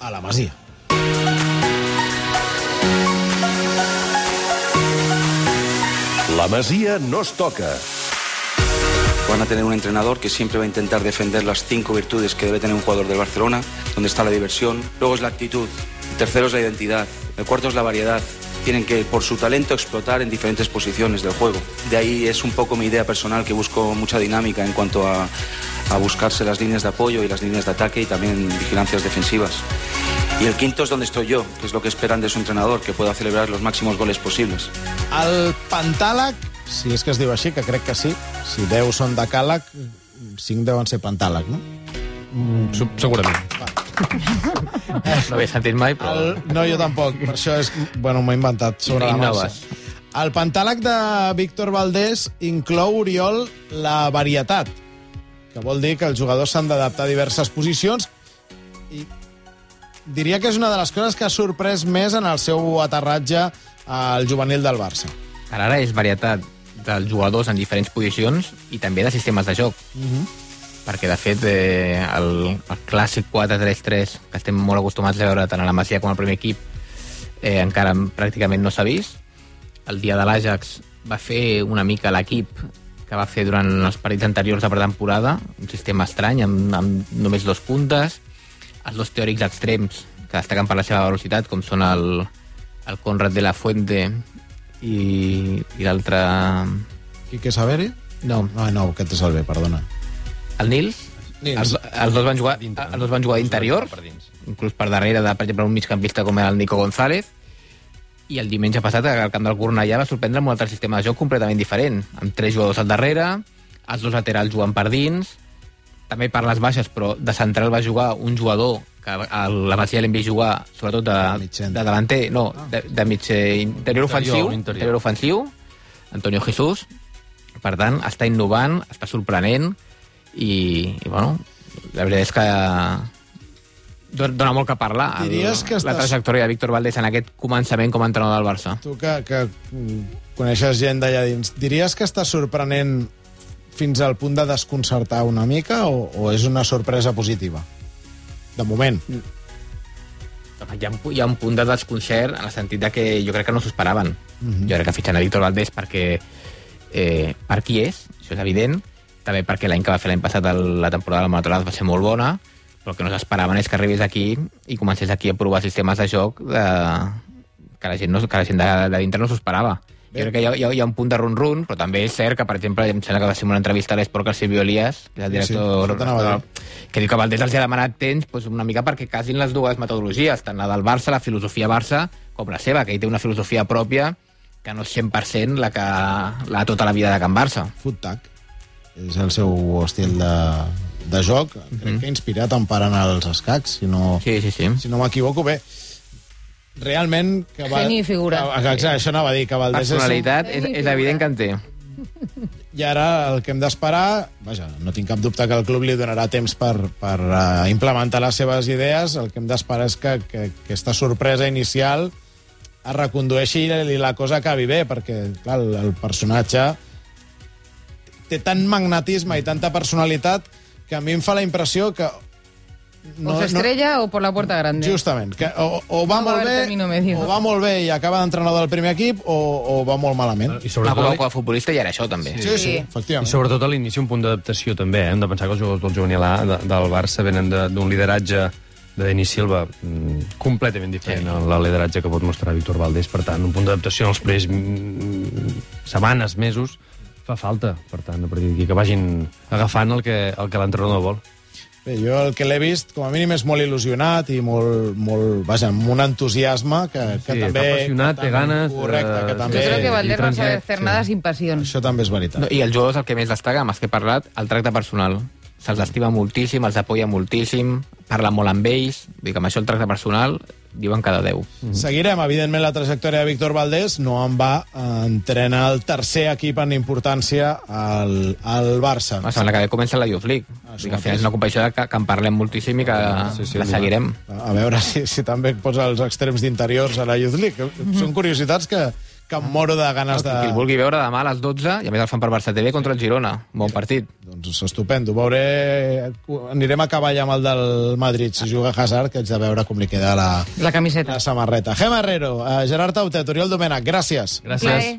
a la Masia. La Masia no es toca. Van a tener un entrenador que siempre va a intentar defender las cinco virtudes que debe tener un jugador del Barcelona, donde está la diversión, luego es la actitud, el tercero es la identidad, el cuarto es la variedad. Tienen que, por su talento, explotar en diferentes posiciones del juego. De ahí es un poco mi idea personal que busco mucha dinámica en cuanto a, a buscarse las líneas de apoyo y las líneas de ataque y también vigilancias defensivas. Y el quinto es donde estoy yo, que es lo que esperan de su entrenador, que pueda celebrar los máximos goles posibles. El Pantàleg, si és que es diu així, que crec que sí, si 10 són de càleg, 5 deuen ser Pantàleg, no? Mm, segurament. No havia sentit mai, però... El, no, jo tampoc, per això és... Bueno, m'ho he inventat sobre la marxa. Innoves. El Pantàleg de Víctor Valdés inclou, Oriol, la varietat, que vol dir que els jugadors s'han d'adaptar a diverses posicions i diria que és una de les coses que ha sorprès més en el seu aterratge al juvenil del Barça. Ara, ara és varietat dels jugadors en diferents posicions i també de sistemes de joc. Perquè, de fet, eh, el, el clàssic 4-3-3, que estem molt acostumats a veure tant a la Masia com al primer equip, eh, encara pràcticament no s'ha vist. El dia de l'Àjax va fer una mica l'equip que va fer durant els partits anteriors de pretemporada, un sistema estrany, amb, amb només dos puntes, els dos teòrics extrems que destaquen per la seva velocitat, com són el, el Conrad de la Fuente i, i l'altre... Quique Saveri? No, No, no, aquest és el B, perdona. El Nils. Nils. Els, els, dos van jugar, els dos van jugar d'interior, Per dins. inclús per darrere de, per exemple, un migcampista com era el Nico González, i el diumenge passat al camp del Cornellà va sorprendre amb un altre sistema de joc completament diferent, amb tres jugadors al darrere, els dos laterals jugant per dins, també per les baixes, però de central va jugar un jugador que a la Masia l'hem vist jugar sobretot de, de davanter, no, de, de mig eh, interior, Interior, ofensiu, interior. interior ofensiu, Antonio Jesús. Per tant, està innovant, està sorprenent i, i bueno, la veritat és que don- dona molt que parlar el, Diries que la estàs- trajectòria de Víctor Valdés en aquest començament com a entrenador del Barça. Tu que, que mm, coneixes gent d'allà dins, diries que està sorprenent fins al punt de desconcertar una mica o, o és una sorpresa positiva? De moment. Hi ha, hi ha un punt de desconcert en el sentit de que jo crec que no s'ho esperaven. Jo crec que fitxant a Víctor Valdés perquè eh, per qui és, això és evident, també perquè l'any que va fer l'any passat el, la temporada de la Monotonada va ser molt bona, però el que no s'esperaven és que arribés aquí i comencés aquí a provar sistemes de joc de, que la gent, no, que la gent de, de dintre no s'ho esperava. Jo crec que hi ha, hi, ha, hi ha un punt de run-run, però també és cert que, per exemple, em sembla que va ser una entrevista a l'Esport que el Silvio Elias, que és el Sí, sí, director, a dir. que diu que Valdés els ha demanat temps doncs, una mica perquè casin les dues metodologies, tant la del Barça, la filosofia Barça, com la seva, que ell té una filosofia pròpia que no és 100% la que la tota la vida de Can Barça. Foot tag. És el seu estil de, de joc. Crec que inspirat en part en els escacs, si no, Sí, sí, sí. si no m'equivoco. Bé, realment... Que va, Geni i figura. Que, que, exacte, això anava a dir, que Valdés és... Personalitat és, és evident que en té. I ara el que hem d'esperar, vaja, no tinc cap dubte que el club li donarà temps per, per uh, implementar les seves idees, el que hem d'esperar és que, que, que aquesta sorpresa inicial es recondueixi i la cosa acabi bé, perquè, clar, el, el personatge té tant magnetisme i tanta personalitat que a mi em fa la impressió que... o se estrella o por la puerta grande. Justament, que o, o va No va molt bé, o va molt bé i acaba d'entrenador del primer equip, o, o va molt malament. I sobretot, a futbolista i era això, també. Sí, sí, Sí. i efectivament. sobretot a l'inici un punt d'adaptació també, eh? hem de pensar que els jugadors del juvenil A de, del Barça venen d'un lideratge de Denis Silva mm, completament diferent Sí. sí. al lideratge que pot mostrar Víctor Valdés. Per tant, un punt d'adaptació en els primers mm, setmanes, mesos, fa falta. Per tant, a partir d'aquí que vagin agafant el que, el que l'entrenador vol. Bé, jo el que l'he vist, com a mínim, és molt il·lusionat i molt, molt vaja, amb un entusiasme que, que Sí, també... està apassionat, que té ganes, Correcte, que eh, també... Yo creo que Valdés no sabe sí. nada sin pasión. Això també és veritat. No, I els jugadors el que més destaca, amb els que he parlat, el tracte personal. Se'ls estima moltíssim, els apoya moltíssim, parla molt amb ells, vull dir que amb això el tracte personal diuen cada 10. Seguirem, evidentment, la trajectòria de Víctor Valdés. No en va, eh, entrena el tercer equip en importància al, al Barça. La setmana que ve comença la Youth League. Ah, que al final és una competició que, que en parlem moltíssim i que Sí, sí, la seguirem. A veure si, si també posa els extrems d'interiors a la Youth League. Són curiositats que, que em moro de ganes de... Qui el vulgui veure demà a les 12, i a més el fan per Barça TV contra el Girona. Bon partit. Doncs estupendo. Veuré... Anirem a cavall amb el del Madrid si juga Hazard, que haig de veure com li queda la, La camiseta. la samarreta. Gem Herrero, eh, Gerard Tautet, Oriol Domènech, gràcies. Gràcies. Plaer.